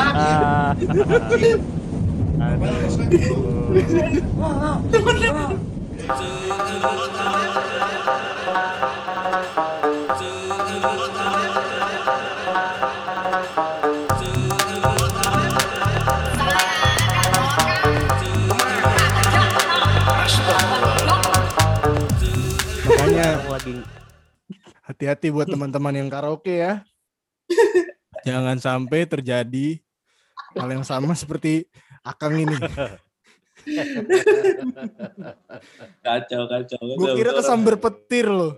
Ah. Hati-hati buat teman-teman yang karaoke ya. Jangan sampai terjadi hal yang sama seperti Akang ini. Kacau, kacau. Gue kira kesamber petir loh.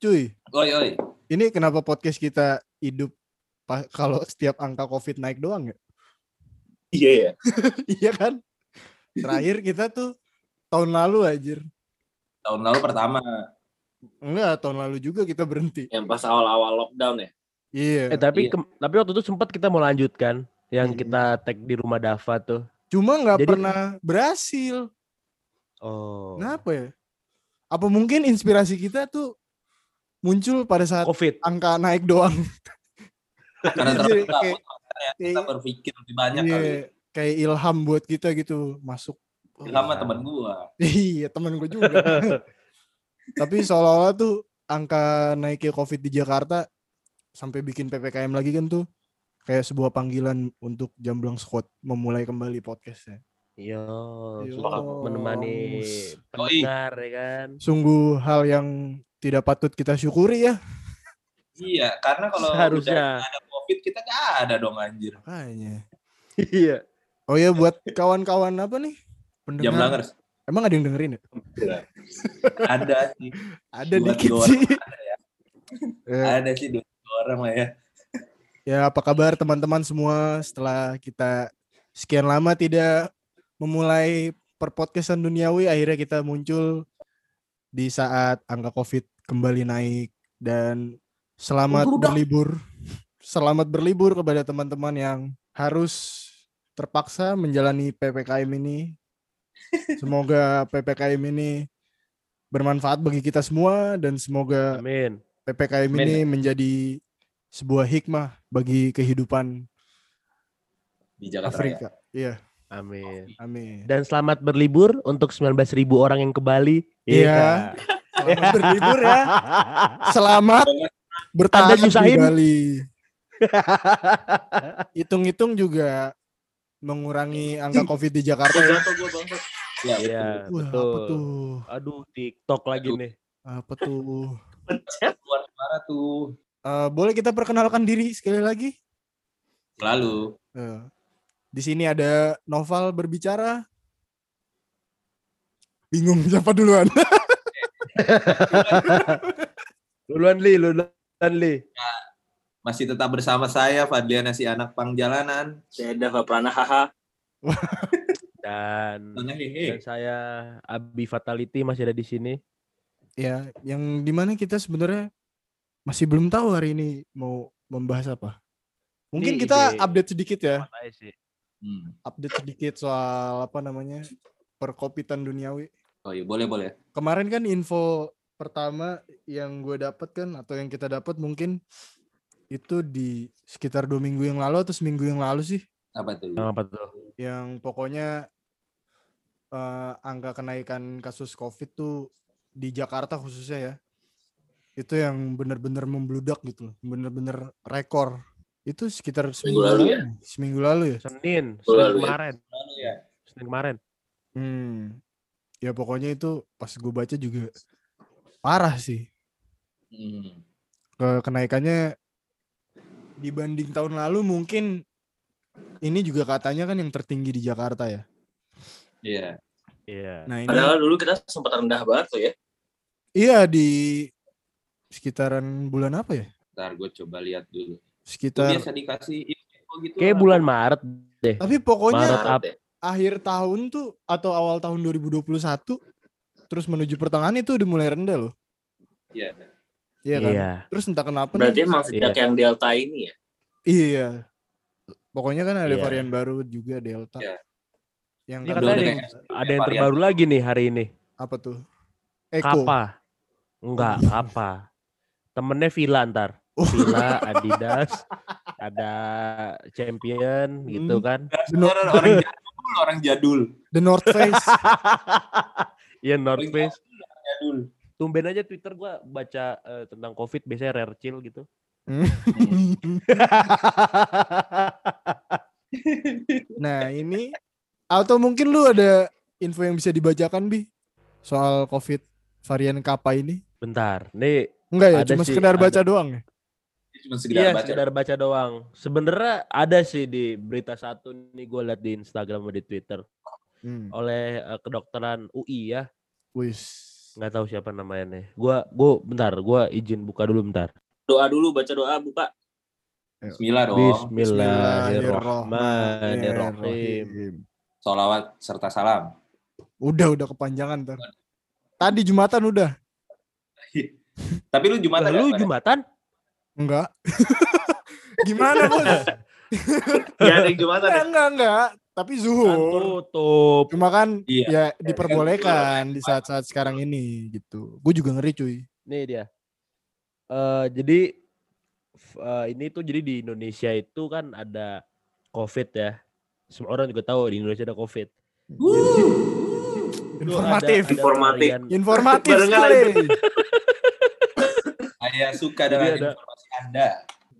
Cuy, Oi, oi. ini kenapa podcast kita hidup kalau setiap angka COVID naik doang ya? Iya ya. iya kan? Terakhir kita tuh tahun lalu anjir. Tahun lalu pertama. Enggak, tahun lalu juga kita berhenti. Yang pas awal-awal lockdown ya. Iya. Eh tapi Iya. kem- tapi waktu itu sempat kita mau lanjutkan yang Iya. kita tag di rumah Dava tuh. Cuma nggak Jadi- pernah berhasil. Oh. Kenapa ya? Apa mungkin inspirasi kita tuh muncul pada saat Covid. angka naik doang? Karena Jadi terbuka kayak- ya, kita berpikir lebih banyak Iya, kali. kayak ilham buat kita gitu masuk. Oh, Sama teman gua. Iya temen gue juga. Tapi seolah-olah tuh angka naiknya COVID di Jakarta sampai bikin PPKM lagi kan tuh kayak sebuah panggilan untuk Jamblang Squad memulai kembali podcastnya. Yo, Yo. untuk menemani pendengar ya kan. Sungguh hal yang tidak patut kita syukuri ya. Iya, karena kalau Seharusnya. udah ada covid kita gak ada dong anjir. Makanya. Iya. Oh ya buat kawan-kawan apa nih? Pendengar. Jamblangers Emang ada yang dengerin ya? ada sih, Ada Buat dikit dua sih. orang Eh, ada sih dua dua orang lah ya. Ya apa kabar teman-teman semua setelah kita sekian lama tidak memulai perpodcastan duniawi akhirnya kita muncul di saat angka covid kembali naik dan selamat Udah. berlibur selamat berlibur kepada teman-teman yang harus terpaksa menjalani PPKM ini semoga PPKM ini bermanfaat bagi kita semua dan semoga Amin. PPKM Amin. ini menjadi sebuah hikmah bagi kehidupan Di Jakarta Raya. Afrika. Iya, Amin. amin. Dan selamat berlibur untuk 19.000 orang yang ke Bali. Iya. Selamat berlibur ya. Selamat bertahan di. Bali. Hitung-hitung juga mengurangi angka Covid di Jakarta ya. Iya, Iya, Wah, betul. apa tuh? Aduh, TikTok lagi Aduh. nih. Apa tuh? betul. Luar suara tuh. Eh, boleh kita perkenalkan diri sekali lagi? Selalu. Eh, di sini ada Noval berbicara. Bingung siapa duluan? Luluan Li, luluan Li. Masih tetap bersama saya Fadliana si anak pang jalanan. Saya Dava Pranahaha. Dan, dan hehe. saya Abi Fatality masih ada di sini. ya, yang di mana kita sebenarnya masih belum tahu hari ini mau membahas apa. Mungkin Ini kita ide- update sedikit ya? Hmm. update sedikit soal apa namanya perkopitan duniawi. Oh iya, boleh boleh. Kemarin kan info pertama yang gue dapat kan atau yang kita dapat mungkin itu di sekitar dua minggu yang lalu atau seminggu yang lalu sih, Apa tuh? Yang apa tuh? yang pokoknya eh, angka kenaikan kasus COVID tuh di Jakarta khususnya ya, itu yang benar-benar membludak gitu loh, benar-benar rekor. Itu sekitar seminggu lalu lalu, ya? seminggu lalu ya. Senin, Lalu Senin ya? kemarin. Lalu ya. Senin kemarin. Hmm. Ya pokoknya itu pas gue baca juga parah sih. Hmm. Ke kenaikannya dibanding tahun lalu mungkin ini juga katanya kan yang tertinggi di Jakarta ya. Iya. Iya. Nah ini Padahal dulu kita sempat rendah banget tuh ya. iya di sekitaran bulan apa ya? Ntar gue coba lihat dulu. Sekitar biasa dikasih info gitu. Kayak bulan Maret deh. tapi pokoknya Maret ya. akhir tahun tuh atau awal tahun 2021 terus menuju pertengahan itu udah mulai rendah loh. Iya. Iya kan? Iya. Terus entah kenapa Berarti nih, emang sejak yang Delta ini ya. Iya. Pokoknya kan ada Iya. varian baru juga Delta. Iya. Yang Ini katanya ada ada yang, ada yang varian. terbaru lagi nih hari ini. apa tuh? Eko. Kappa. Enggak, Kappa. Temennya Villa ntar. Oh. Villa, Adidas, ada Champion gitu Hmm. kan. Dasar orang jadul, orang jadul. The North Face. Iya North Face. Jadul. Tumben aja Twitter gua baca eh, tentang COVID biasanya rare chill gitu. nah ini atau mungkin lu ada info yang bisa dibacakan bi soal COVID varian Kappa ini? Bentar. Nih Enggak ya, Ada cuma sih, sekedar ada. baca doang ya. Cuma sekedar Iya, baca. sekedar baca doang. Sebenarnya ada sih di berita satu nih gue liat di Instagram sama di Twitter Hmm. oleh eh, kedokteran UI ya. Wis. Nggak tahu siapa namanya nih. Gua gua bentar, gua izin buka dulu bentar. Doa dulu, baca doa, buka. Bismillah dong. Bismillahirrahmanirrahim. Salawat serta salam. Udah, udah kepanjangan ntar. Tadi Jumatan udah. Tapi lu Jumatan lu? Jumatan? Enggak. Gimana bos? Ya, ada yang Jumatan ya? enggak, enggak, enggak. Tapi Kan zuhur. tutup. Cuma kan Iya. ya diperbolehkan di saat-saat sekarang ini gitu. Gue juga ngeri cuy. Nih dia. Eh jadi eh, ini tuh jadi di Indonesia itu kan ada COVID ya. Semua orang juga tahu di Indonesia ada COVID. Itu Informatif. ada- ada Informatif. varian- Informatif sekali. Saya suka Jadi dengan ada- informasi Anda.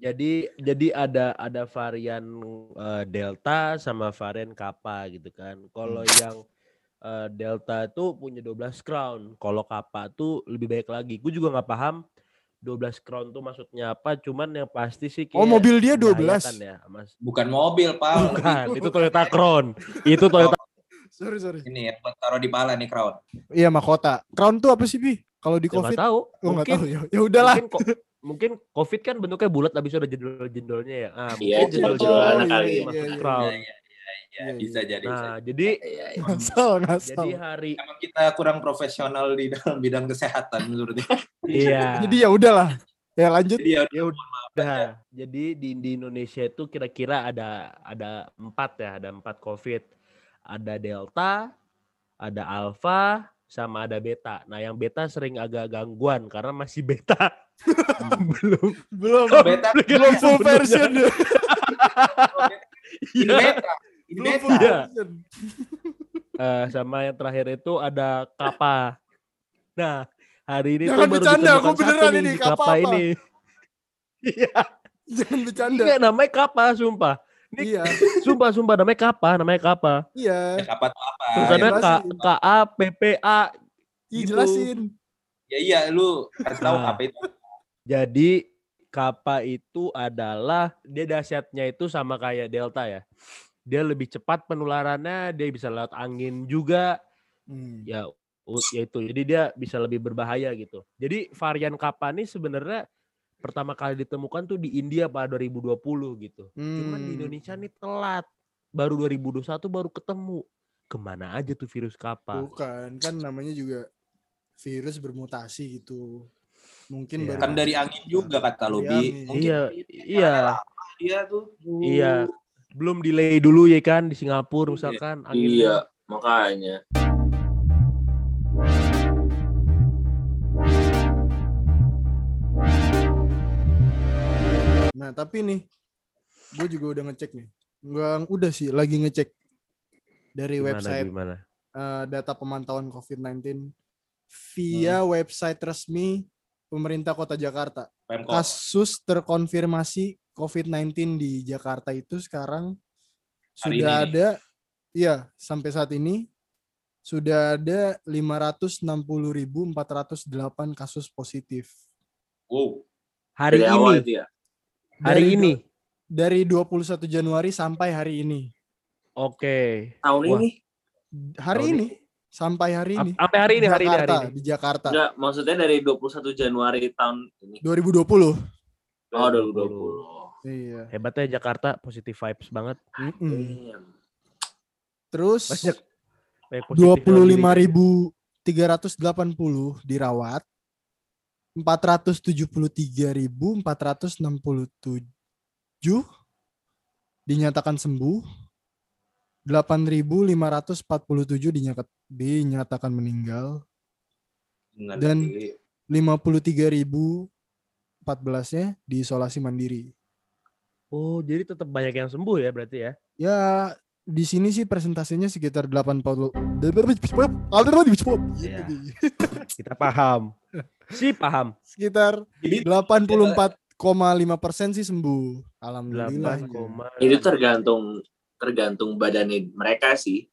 Jadi jadi ada ada varian eh, Delta sama varian Kappa gitu kan. Kalau yang eh, Delta tuh punya 12 crown, kalau Kappa tuh lebih baik lagi. Gue juga nggak paham 12 crown tuh maksudnya apa, cuman yang pasti sih Oh, kayak mobil dia 12. membahayakan ya, Mas. Bukan mobil, Pak. Bukan, itu Toyota Crown. Itu Toyota Sorry, sorry. Ini yang buat taruh di pala nih, Crown. Iya, mahkota. Crown tuh apa sih, Bi? Kalau di Ya Covid? tahu. Oh, nggak Mungkin tahu ya. Ya udahlah. mungkin kok mungkin COVID kan bentuknya bulat habis ada jendol-jendolnya ya. Ah, Iya, mungkin jendol-jendol Oh, anak iya, kali. iya, masuk iya. crown. Iya, iya, iya, Iya, bisa jadi. bisa Nah, jadi Iya, iya. Ngasal, ngasal. jadi hari Emang kita kurang profesional di dalam bidang kesehatan menurutnya. iya. Jadi ya udahlah. Ya lanjut. Jadi ya ya udah. Jadi di, di Indonesia itu kira-kira ada ada empat ya, ada empat COVID. Ada Delta, ada Alpha, sama ada Beta. Nah, yang Beta sering agak gangguan karena masih Beta. belum Belum beta belum full version. ini Iya. beta. Ini Belum beta. full Iya. version. Eh, sama yang terakhir itu ada Kappa. Nah, hari ini Jangan tuh baru bercanda, aku beneran ini, si Kappa Kappa apa? ini. Iya, Jangan bercanda. enggak namanya Kappa, sumpah. Iya, sumpah sumpah namanya Kappa, namanya Kappa. iya. Ya, Apa tuh apa? Tulisannya K. K A P P A. Ih, gitu. jelasin. Ya iya, lu kasih tahu Nah. apa itu. Jadi Kappa itu adalah dia dahsyatnya itu sama kayak Delta ya. Dia lebih cepat penularannya, dia bisa lewat angin juga. Hmm. ya u- ya itu jadi dia bisa lebih berbahaya gitu jadi varian kappa ini sebenarnya pertama kali ditemukan tuh di India pada 2020 gitu cuman di Hmm. Indonesia nih telat baru 2021 baru ketemu ke mana aja tuh virus kappa Bukan, kan namanya juga virus bermutasi gitu. Mungkin Iya. baru Kan dari angin juga kata Dari lu, Bi. angin. Mungkin iya iya dia tuh. iya belum delay dulu ya kan di Singapura misalkan anginnya. Iya, makanya. Nah, tapi nih gue juga udah ngecek nih. Enggak, udah sih lagi ngecek dari gimana website gimana eh, data pemantauan COVID-19 via website resmi pemerintah Kota Jakarta. Pemkot. Kasus terkonfirmasi COVID-19 di Jakarta itu sekarang Hari sudah ini ada iya sampai saat ini sudah ada 560.408 kasus positif. Wow. hari Dari ini awal itu ya. Hari Dari ini Dari 21 Januari sampai hari ini. oke Tahun Wah. ini Hari Tahun ini sampai hari ini. sampai hari ini hari ini hari ini di Jakarta. enggak maksudnya dari 21 Januari tahun ini. 2020. Oh, 2020. Iya. hebatnya Jakarta positif vibes banget Mm-mm. Damn. Terus banyak banyak positif dalam diri. 25.380 dirawat. 473.467 dinyatakan sembuh. 8.547 dinyatakan dinyatakan meninggal. Dan- diri. 53.014-nya di isolasi mandiri. Oh, jadi tetap banyak yang sembuh ya berarti ya? Ya di sini sih presentasinya sekitar 80 Iya. Kita paham. Si paham. sekitar Jadi 84,5 persen sih sembuh. Alhamdulillah. 8, Itu tergantung tergantung badannya mereka sih.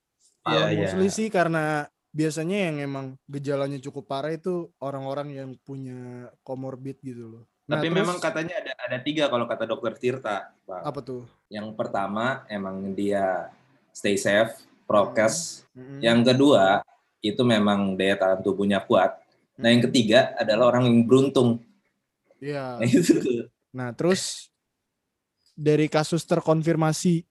Iya, iya. Mostly sih karena biasanya yang emang gejalanya cukup parah itu orang-orang yang punya comorbid gitu loh. Nah, Tapi terus memang katanya ada ada tiga kalau kata dokter Tirta. Bang. apa tuh? Yang pertama emang dia stay safe, prokes. Mm-mm. Yang kedua itu memang daya tahan tubuhnya kuat. Nah yang ketiga adalah orang yang beruntung. Iya. Nah, itu. Nah, terus dari kasus terkonfirmasi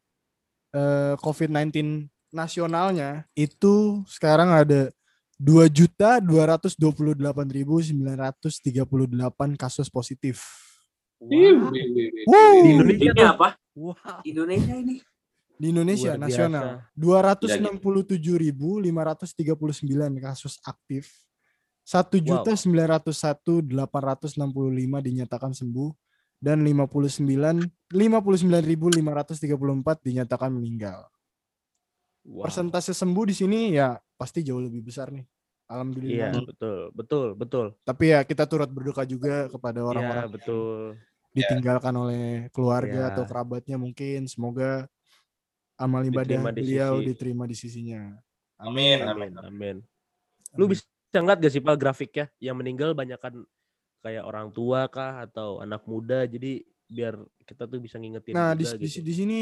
eh, COVID-19 nasionalnya itu sekarang ada 2.228.938 kasus positif. Wow. Wuh, Di Indonesia Ini apa? Wow. Indonesia ini. di Indonesia Luar nasional biasa. 267.539 kasus aktif. 1.901.865 dinyatakan sembuh dan 59 59.534 dinyatakan meninggal. Wow. Persentase sembuh di sini ya pasti jauh lebih besar nih. Iya, Alhamdulillah. betul, betul, betul. Tapi ya kita turut berduka juga kepada Iya, orang-orang yang betul. ditinggalkan oleh keluarga Iya. atau kerabatnya mungkin. Semoga amal ibadah Diterima di beliau sisi. diterima di sisinya. Amin, Amin, amin. amin. Lu bisa ngeliat gak sih Pak grafiknya yang meninggal banyak kan kayak orang tua kah atau anak muda jadi biar kita tuh bisa ngingetin Nah, di, juga di, gitu. di sini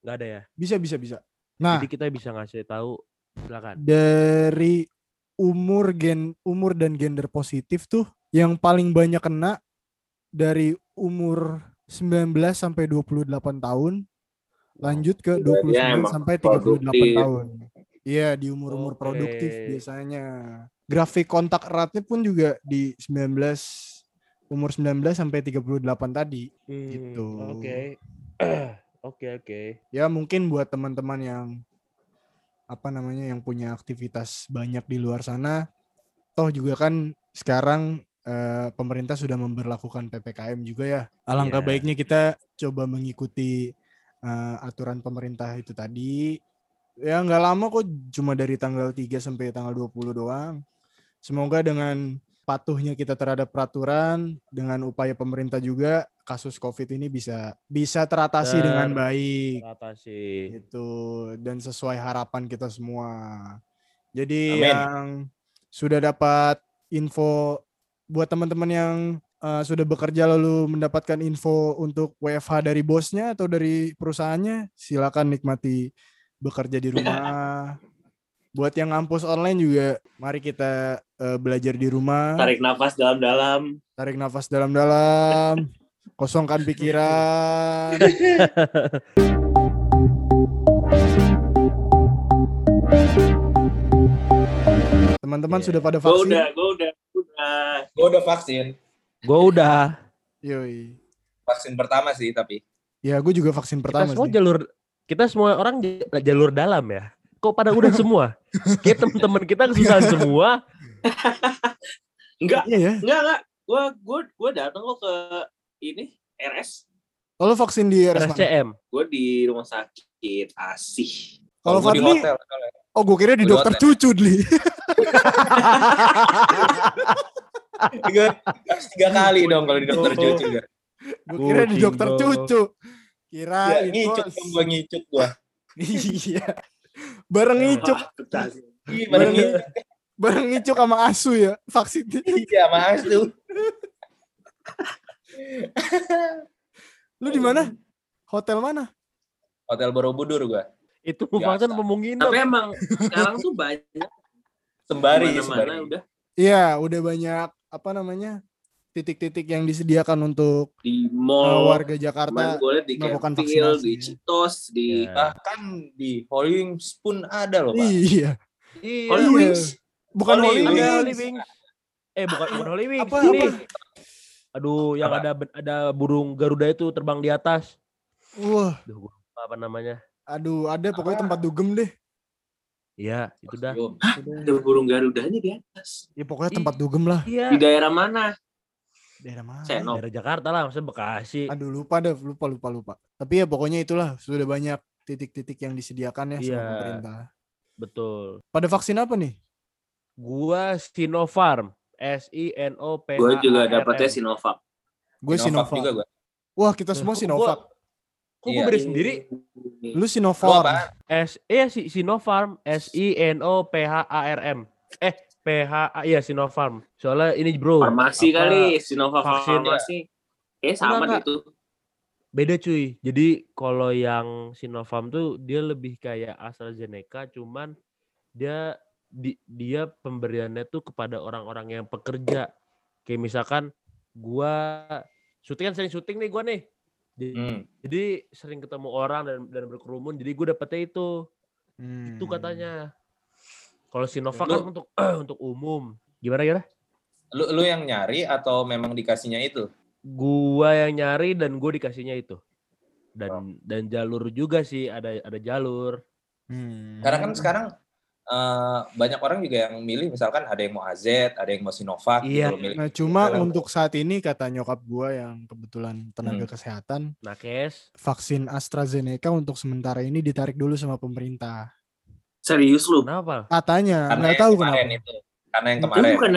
Nggak ada ya. bisa bisa bisa. Nah, Jadi kita bisa ngasih tahu silakan. dari umur gen umur dan gender positif tuh yang paling banyak kena dari umur 19 sampai 28 tahun lanjut ke 29 Berarti emang sampai 38 produktif. tahun. Iya, di umur-umur produktif Oke. biasanya. Grafik kontak eratnya pun juga di 19 umur 19 sampai 38 tadi. Hmm, Gitu. Oke. Oke, oke. ya mungkin buat teman-teman yang apa namanya yang punya aktivitas banyak di luar sana toh juga kan sekarang eh, pemerintah sudah memberlakukan PPKM juga ya alangkah Iya. baiknya kita coba mengikuti eh, aturan pemerintah itu tadi ya nggak lama kok cuma dari tanggal 3 sampai tanggal 20 doang semoga dengan patuhnya kita terhadap peraturan dengan upaya pemerintah juga kasus covid ini bisa bisa teratasi dengan Ter- baik Atasi. itu dan sesuai harapan kita semua. Jadi Amin. yang sudah dapat info buat teman-teman yang uh, sudah bekerja lalu mendapatkan info untuk WFH dari bosnya atau dari perusahaannya, silakan nikmati bekerja di rumah. buat yang ngampus online juga, mari kita uh, belajar di rumah, Tarik nafas dalam-dalam. tarik nafas dalam-dalam, kosongkan pikiran. Teman-teman Iya. sudah pada Gue vaksin? udah, gue udah, udah. Gue udah vaksin. Gue udah. Yoi. Vaksin pertama sih tapi. Ya, gue juga vaksin Kita pertama semua sih. jalur kita semua orang jalur dalam ya. Kok pada udah semua? Kayak teman-teman kita kesusahan semua. Enggak, Iya ya. enggak, enggak. Gue, gue, gue datang kok ke ini RS. Kalau vaksin di RS mana? RSCM. Gue di rumah sakit asih. Kalau gua di hotel. oh gue kira di Gua di dokter hotel. cucu Dli. Tiga, harus tiga kali dong kalau di dokter Oh. cucu juga. gue kira di dokter dong. Cucu. Ya, Kirain ngicuk dong gua ngicuk gua. Iya. Bareng ngicuk, Iya, Bareng bareng ngicuk sama asu ya vaksin. Iya, mas tuh. Lu di mana? Hotel mana? Hotel Borobudur gua. Itu mau nginep? Tapi emang sekarang tuh banyak. Sembari, Mana-mana sembari. udah Iya, udah banyak apa namanya? Titik-titik yang disediakan untuk di uh, mall. warga Jakarta. Gue di melakukan vaksinasi, di. Citos, di Ya. Bahkan di Holy Wings pun ada loh, Pak. Iya. Iya. Holy Iya. Wings. Bukan Holy Holy Ada Wings. Holy Wings. Eh bukan bukan Holy Wings. Apa, Ini. apa? Aduh, yang Apa? ada ada burung Garuda itu terbang di atas. Wah, Duh, gua lupa apa namanya. aduh ada pokoknya tempat dugem deh. Iya, itu dah. Museum. Ada burung Garudanya di atas. Ya pokoknya tempat dugem lah. Iya. Di daerah mana? Daerah mana? Seno. Daerah Jakarta lah, maksudnya Bekasi. Aduh lupa dah, lupa lupa lupa. Tapi ya pokoknya itulah sudah banyak titik-titik yang disediakan ya sama Iya. pemerintah. Betul. Pada vaksin apa nih? Gua Sinopharm. S I N O P H Gue juga A R M. dapetnya Sinovac. Gue Sinovac Sinovac. juga gua. Wah kita semua Kok Sinovac. gua- Kok gue Iya. beda sendiri? Lu apaan? S eh si Sinopharm S I N O P H A R M. Eh P H A iya Sinopharm. Soalnya ini bro. Farmasi apa, kali, Sinovac vaksin, farmasi. Eh sama Enggak, deh itu. Beda cuy. Jadi kalau yang Sinopharm tuh dia lebih kayak AstraZeneca cuman dia di, dia pemberiannya tuh kepada orang-orang yang pekerja. Kayak misalkan gua syuting kan sering syuting nih gua nih. Jadi, Hmm. jadi sering ketemu orang dan dan berkerumun. Jadi gue dapetnya itu. Itu Hmm. katanya. Kalau Sinovac Lu- kan untuk untuk umum. Gimana gimana? Lu lu yang nyari atau memang dikasihnya itu? Gua yang nyari dan gue dikasihnya itu. Dan Oh. dan jalur juga sih ada ada jalur. Hmm. Karena kan sekarang eh, banyak orang juga yang milih misalkan ada yang mau AZ, ada yang mau Sinovac Iya. gitu milih. Nah cuma untuk saat ini kata nyokap gua yang kebetulan tenaga Hmm. kesehatan, Nakes. vaksin AstraZeneca untuk sementara ini ditarik dulu sama pemerintah. Serius lu? Kenapa? Katanya Karena nggak tahu kenapa. itu. Karena yang Itu kemarin. bukan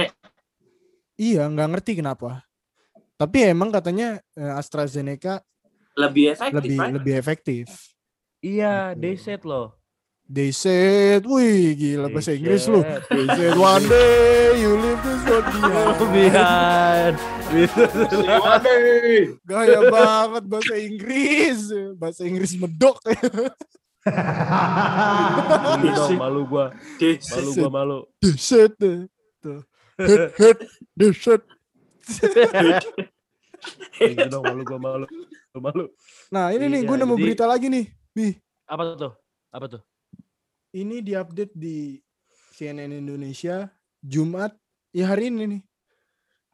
Iya nggak ngerti kenapa. Tapi emang katanya eh, AstraZeneca lebih efektif lebih kan? lebih efektif. Iya, Gitu. they said loh. They said, wih gila They bahasa Inggris lu. They said one day you live this one behind. Bihan. Gaya banget bahasa Inggris. Bahasa Inggris medok. Malu dong, malu gua. Malu gua malu. Tuh. Hit, hit. Gitu dong, malu gua malu. Malu. Nah ini nih Iya, gue nemu jadi- berita lagi nih. Bih, Apa tuh? Apa tuh? ini diupdate di CNN Indonesia Jumat ya hari ini nih.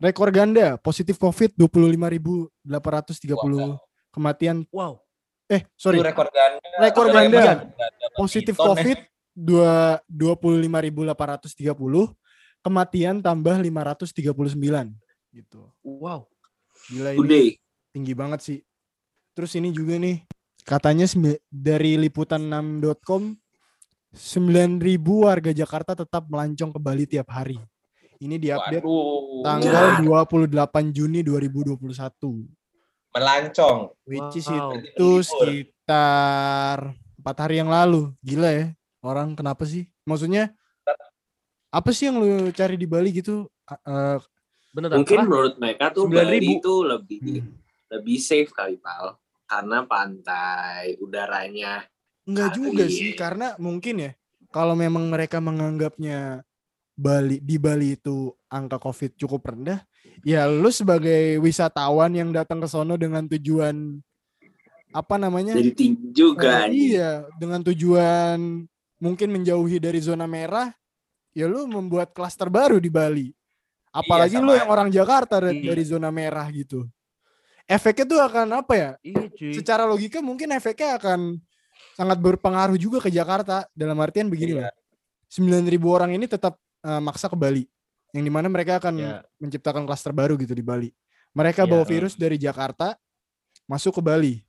Rekor ganda positif COVID 25.830 kematian. Wow. Eh, Itu sorry. rekor ganda. Rekor Rekor ganda. ganda Positif. COVID dua 25.830, kematian tambah 539 gitu. Wow. Gila ini Udah. tinggi banget sih. Terus ini juga nih katanya dari liputan6.com 9.000 warga Jakarta tetap melancong ke Bali tiap hari. Ini diupdate Waduh. tanggal 28 Juni 2021. Melancong. Which is Wow. itu sekitar empat hari yang lalu. Gila ya. Orang kenapa sih? Maksudnya apa sih yang lu cari di Bali gitu? A- eh, Bener Mungkin apa? menurut mereka tuh 9.000. Bali itu lebih hmm, lebih safe kali pal. Karena pantai, udaranya. Enggak juga ya. sih karena mungkin ya kalau memang mereka menganggapnya Bali di Bali itu angka Covid cukup rendah, ya lu sebagai wisatawan yang datang ke sono dengan tujuan apa namanya? Jadi tinggi juga. Eh, iya, dengan tujuan mungkin menjauhi dari zona merah, ya lu membuat klaster baru di Bali. Apalagi lu sama yang orang Jakarta dari, Iya. dari zona merah gitu. Efeknya tuh akan apa ya? Iya cuy. Secara logika mungkin efeknya akan sangat berpengaruh juga ke Jakarta. Dalam artian begini Iya. loh. 9.000 orang ini tetap eh, maksa ke Bali. Yang di mana mereka akan Ya. menciptakan klaster baru gitu di Bali. Mereka Iya. bawa virus dari Jakarta masuk ke Bali.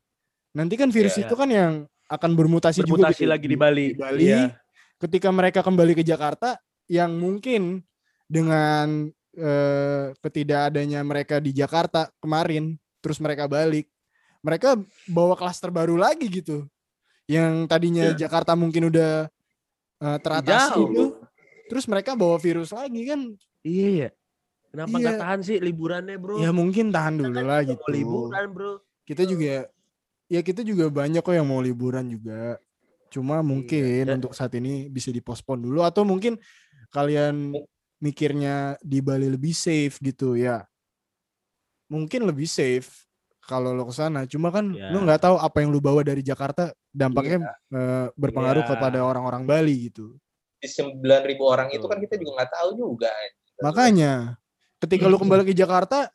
Nanti kan virus Iya. itu kan yang akan bermutasi, juga Bermutasi gitu lagi di Bali. Di Bali. Iya. Ketika mereka kembali ke Jakarta yang mungkin dengan eh, ketidakadanya mereka di Jakarta kemarin terus mereka balik mereka bawa klaster baru lagi gitu yang tadinya Iya. Jakarta mungkin udah eh, teratasi Jauh. itu terus mereka bawa virus lagi kan Iya ya. Kenapa Iya. nggak tahan sih liburannya bro? ya mungkin tahan dulu Kan lah gitu Liburan bro. kita juga ya kita juga banyak kok yang mau liburan juga cuma mungkin Dan- untuk saat ini bisa dipospon dulu atau mungkin kalian mikirnya di Bali lebih safe gitu ya mungkin lebih safe kalau lo ke sana cuma kan Ya. lo nggak tahu apa yang lu bawa dari Jakarta dampaknya eh, berpengaruh Iya. kepada orang-orang Bali gitu Di 9.000 orang itu kan kita juga nggak tahu juga. makanya ketika lu Hmm. kembali ke Jakarta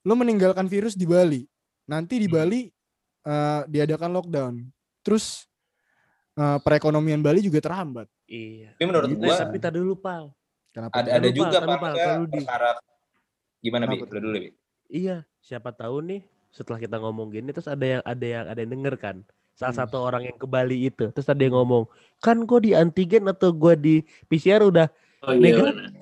lu meninggalkan virus di Bali nanti di Hmm. Bali eh, diadakan lockdown terus eh, perekonomian Bali juga terhambat. Iya. Tapi menurut Eh, gua tapi tadi dulu pal. Kenapa? ada ada juga lu di- perkara gimana bi? Kenapa tuh? Lu dulu bi. Iya, siapa tahu nih setelah kita ngomong gini terus ada yang ada yang ada yang denger kan. Salah Hmm. satu orang yang ke Bali itu terus ada yang ngomong, "Kan gua di antigen atau gua di PCR udah Oh iya Negatif. mana?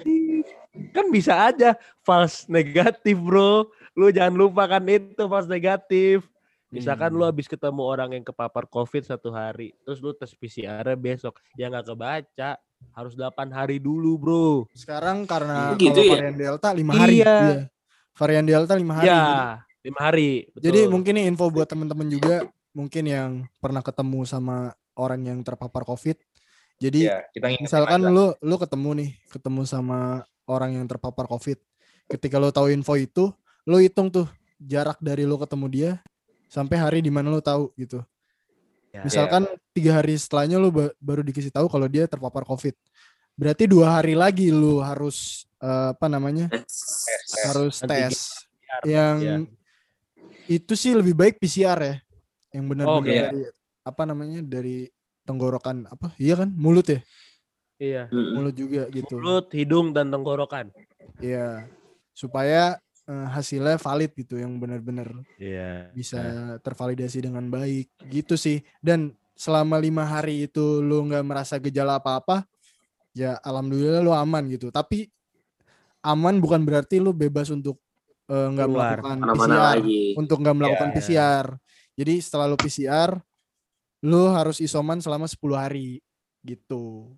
kan bisa aja false negatif, Bro. Lu jangan lupa kan itu false negatif. Misalkan lu Hmm. habis ketemu orang yang kepapar COVID satu hari, terus lu tes PCR besok, ya nggak kebaca. Harus 8 hari dulu, Bro. Sekarang karena Oh, gitu kalau ya? varian Delta lima hari. Iya. Varian Delta lima hari. Ya, Jadi- lima hari. Jadi betul. mungkin ini info buat teman-teman juga mungkin yang pernah ketemu sama orang yang terpapar COVID. Jadi Ya, kita misalkan aja. lu lu ketemu nih, ketemu sama orang yang terpapar COVID. Ketika lu tahu info itu, lu hitung tuh jarak dari lu ketemu dia sampai hari di mana lu tahu gitu. Ya. Misalkan tiga hari setelahnya lu ba- baru dikasih tahu kalau dia terpapar COVID. Berarti dua hari lagi lu harus eh, apa namanya? harus Antigen tes. Yang ya. itu sih lebih baik PCR ya. Yang benar-benar Oke. dari apa namanya? dari tenggorokan apa? Iya kan? Mulut ya? Iya. Mulut juga gitu. Mulut, hidung dan tenggorokan. Iya. Supaya eh, hasilnya valid gitu yang benar-benar Iya. bisa tervalidasi dengan baik gitu sih. Dan selama lima hari itu lu nggak merasa gejala apa-apa, ya alhamdulillah lu aman gitu. Tapi aman bukan berarti lu bebas untuk eh, nggak Keluar. melakukan PCR, lagi. untuk nggak melakukan Iya. PCR. Jadi setelah lu PCR, lu harus isoman selama 10 hari gitu.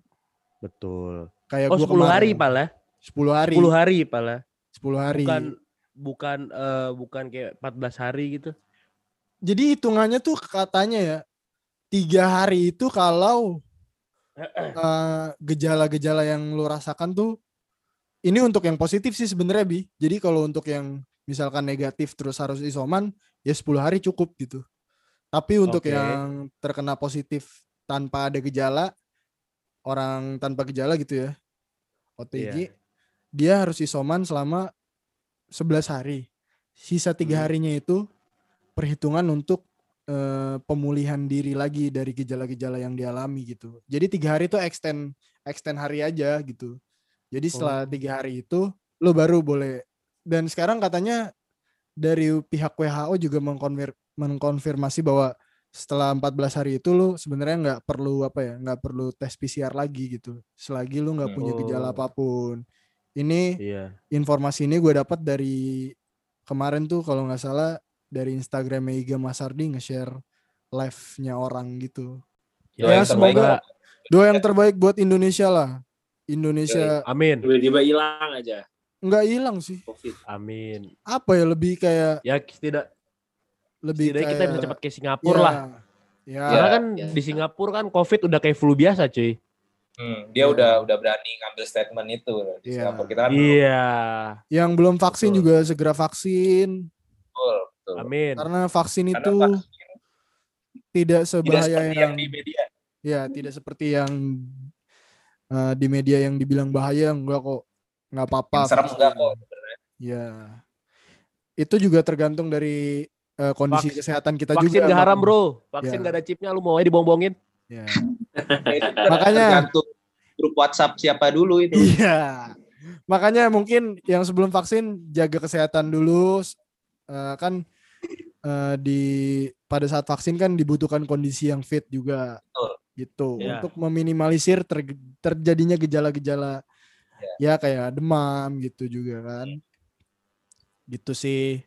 Betul. Kayak Oh, gua 10 hari, kemarin. Pal ya? 10 hari. 10 hari, Pal ya? 10 hari. Bukan bukan eh, bukan kayak 14 hari gitu. Jadi hitungannya tuh katanya ya tiga hari itu kalau eh, gejala-gejala yang lu rasakan tuh ini untuk yang positif sih sebenarnya bi. Jadi kalau untuk yang misalkan negatif terus harus isoman ya 10 hari cukup gitu. Tapi untuk Oke. yang terkena positif tanpa ada gejala orang tanpa gejala gitu ya OTG Iya. dia harus isoman selama 11 hari. Sisa tiga Hmm. harinya itu perhitungan untuk eh, pemulihan diri lagi dari gejala-gejala yang dialami gitu. Jadi tiga hari itu extend extend hari aja gitu. Jadi setelah Oh. tiga hari itu lo baru boleh. Dan sekarang katanya dari pihak WHO juga mengkonfir mengkonfirmasi bahwa setelah 14 hari itu lo sebenarnya nggak perlu apa ya nggak perlu tes PCR lagi gitu. Selagi lo nggak Hmm. punya gejala Oh. apa pun. Ini Iya. informasi ini gue dapat dari kemarin tuh kalau nggak salah dari Instagram Iga Masardi nge-share live-nya orang gitu. Doa Ya, terbaik semoga- lah. Doa yang terbaik buat Indonesia lah. Indonesia Amin. Tiba-tiba hilang aja nggak hilang sih. COVID. Amin. Apa ya lebih kayak Ya tidak lebih kayak kita bisa cepat ke Singapura ya, lah. Ya, Karena Ya, kan ya. di Singapura kan Covid udah kayak flu biasa, cuy. Hmm, dia Ya. udah udah berani ngambil statement itu di Iya. Singapura. Kita kan. Iya. yang belum vaksin Betul. juga segera vaksin betul, betul. Amin. karena vaksin Karena itu vaksin tidak tidak sebahaya seperti yang yang di media. ya tidak seperti yang eh, di media yang dibilang bahaya enggak kok nggak apa-apa serem vaksin. enggak kok sebenarnya. Ya. Itu juga tergantung dari eh, kondisi Vaks- kesehatan kita Vaksin juga. gak haram. Bro. Vaksin Ya. gak ada chipnya, lu mau aja dibombongin. Ya. Kan Makanya- tergantung grup WhatsApp siapa dulu itu. Iya. Makanya mungkin yang sebelum vaksin jaga kesehatan dulu eh, kan eh, di pada saat vaksin kan dibutuhkan kondisi yang fit juga. Betul. Gitu Ya. untuk meminimalisir ter- terjadinya gejala-gejala ya kayak demam gitu juga kan. Gitu sih.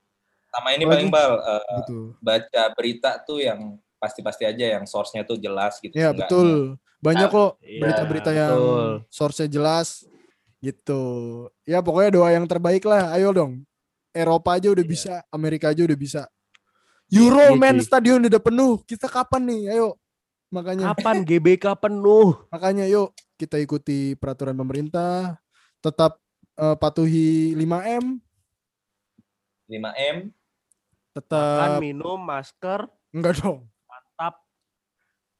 Sama ini paling bal eh, Gitu. baca berita tuh yang pasti-pasti aja yang source-nya tuh jelas gitu. Ya Enggak- betul. Banyak kok Iya, berita-berita yang betul. source-nya jelas gitu. Ya pokoknya doa yang terbaik lah. Ayo dong. Eropa aja udah Iya. bisa, Amerika aja udah bisa. Euro Iya, men stadion udah penuh. Kita kapan nih? Ayo. Makanya Kapan GBK penuh? makanya yuk kita ikuti peraturan pemerintah, tetap eh, patuhi 5M, 5M Makan, tetap minum, masker, enggak dong. mantap.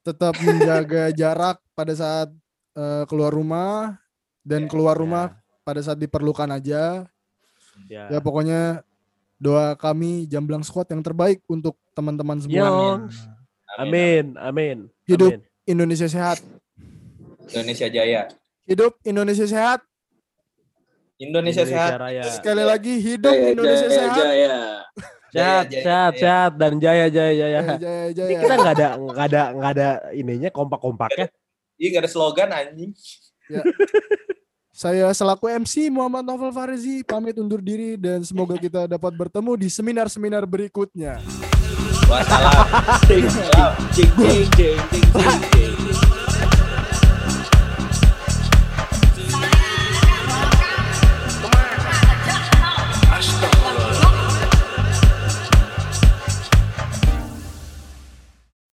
Tetap menjaga jarak pada saat eh, keluar rumah dan Ya, keluar rumah pada saat diperlukan aja. Ya. Ya pokoknya doa kami Jamblang Squad yang terbaik untuk teman-teman semua. Yo. Amin, amin. Hidup amin. Indonesia sehat. Indonesia Jaya. Hidup Indonesia sehat. Indonesia, sehat. Raya. Sekali lagi hidup Jaya, Indonesia jaya, sehat. jaya. Sehat, Jaya, sehat, jaya. sehat dan jaya jaya jaya. Jaya jaya Ini jaya. kita nggak ada nggak ada nggak ada ininya kompak-kompaknya. Iya gak ada slogan anjing. Saya selaku MC Muhammad Novel Farzi pamit undur diri dan semoga kita dapat bertemu di seminar-seminar berikutnya. Wassalam.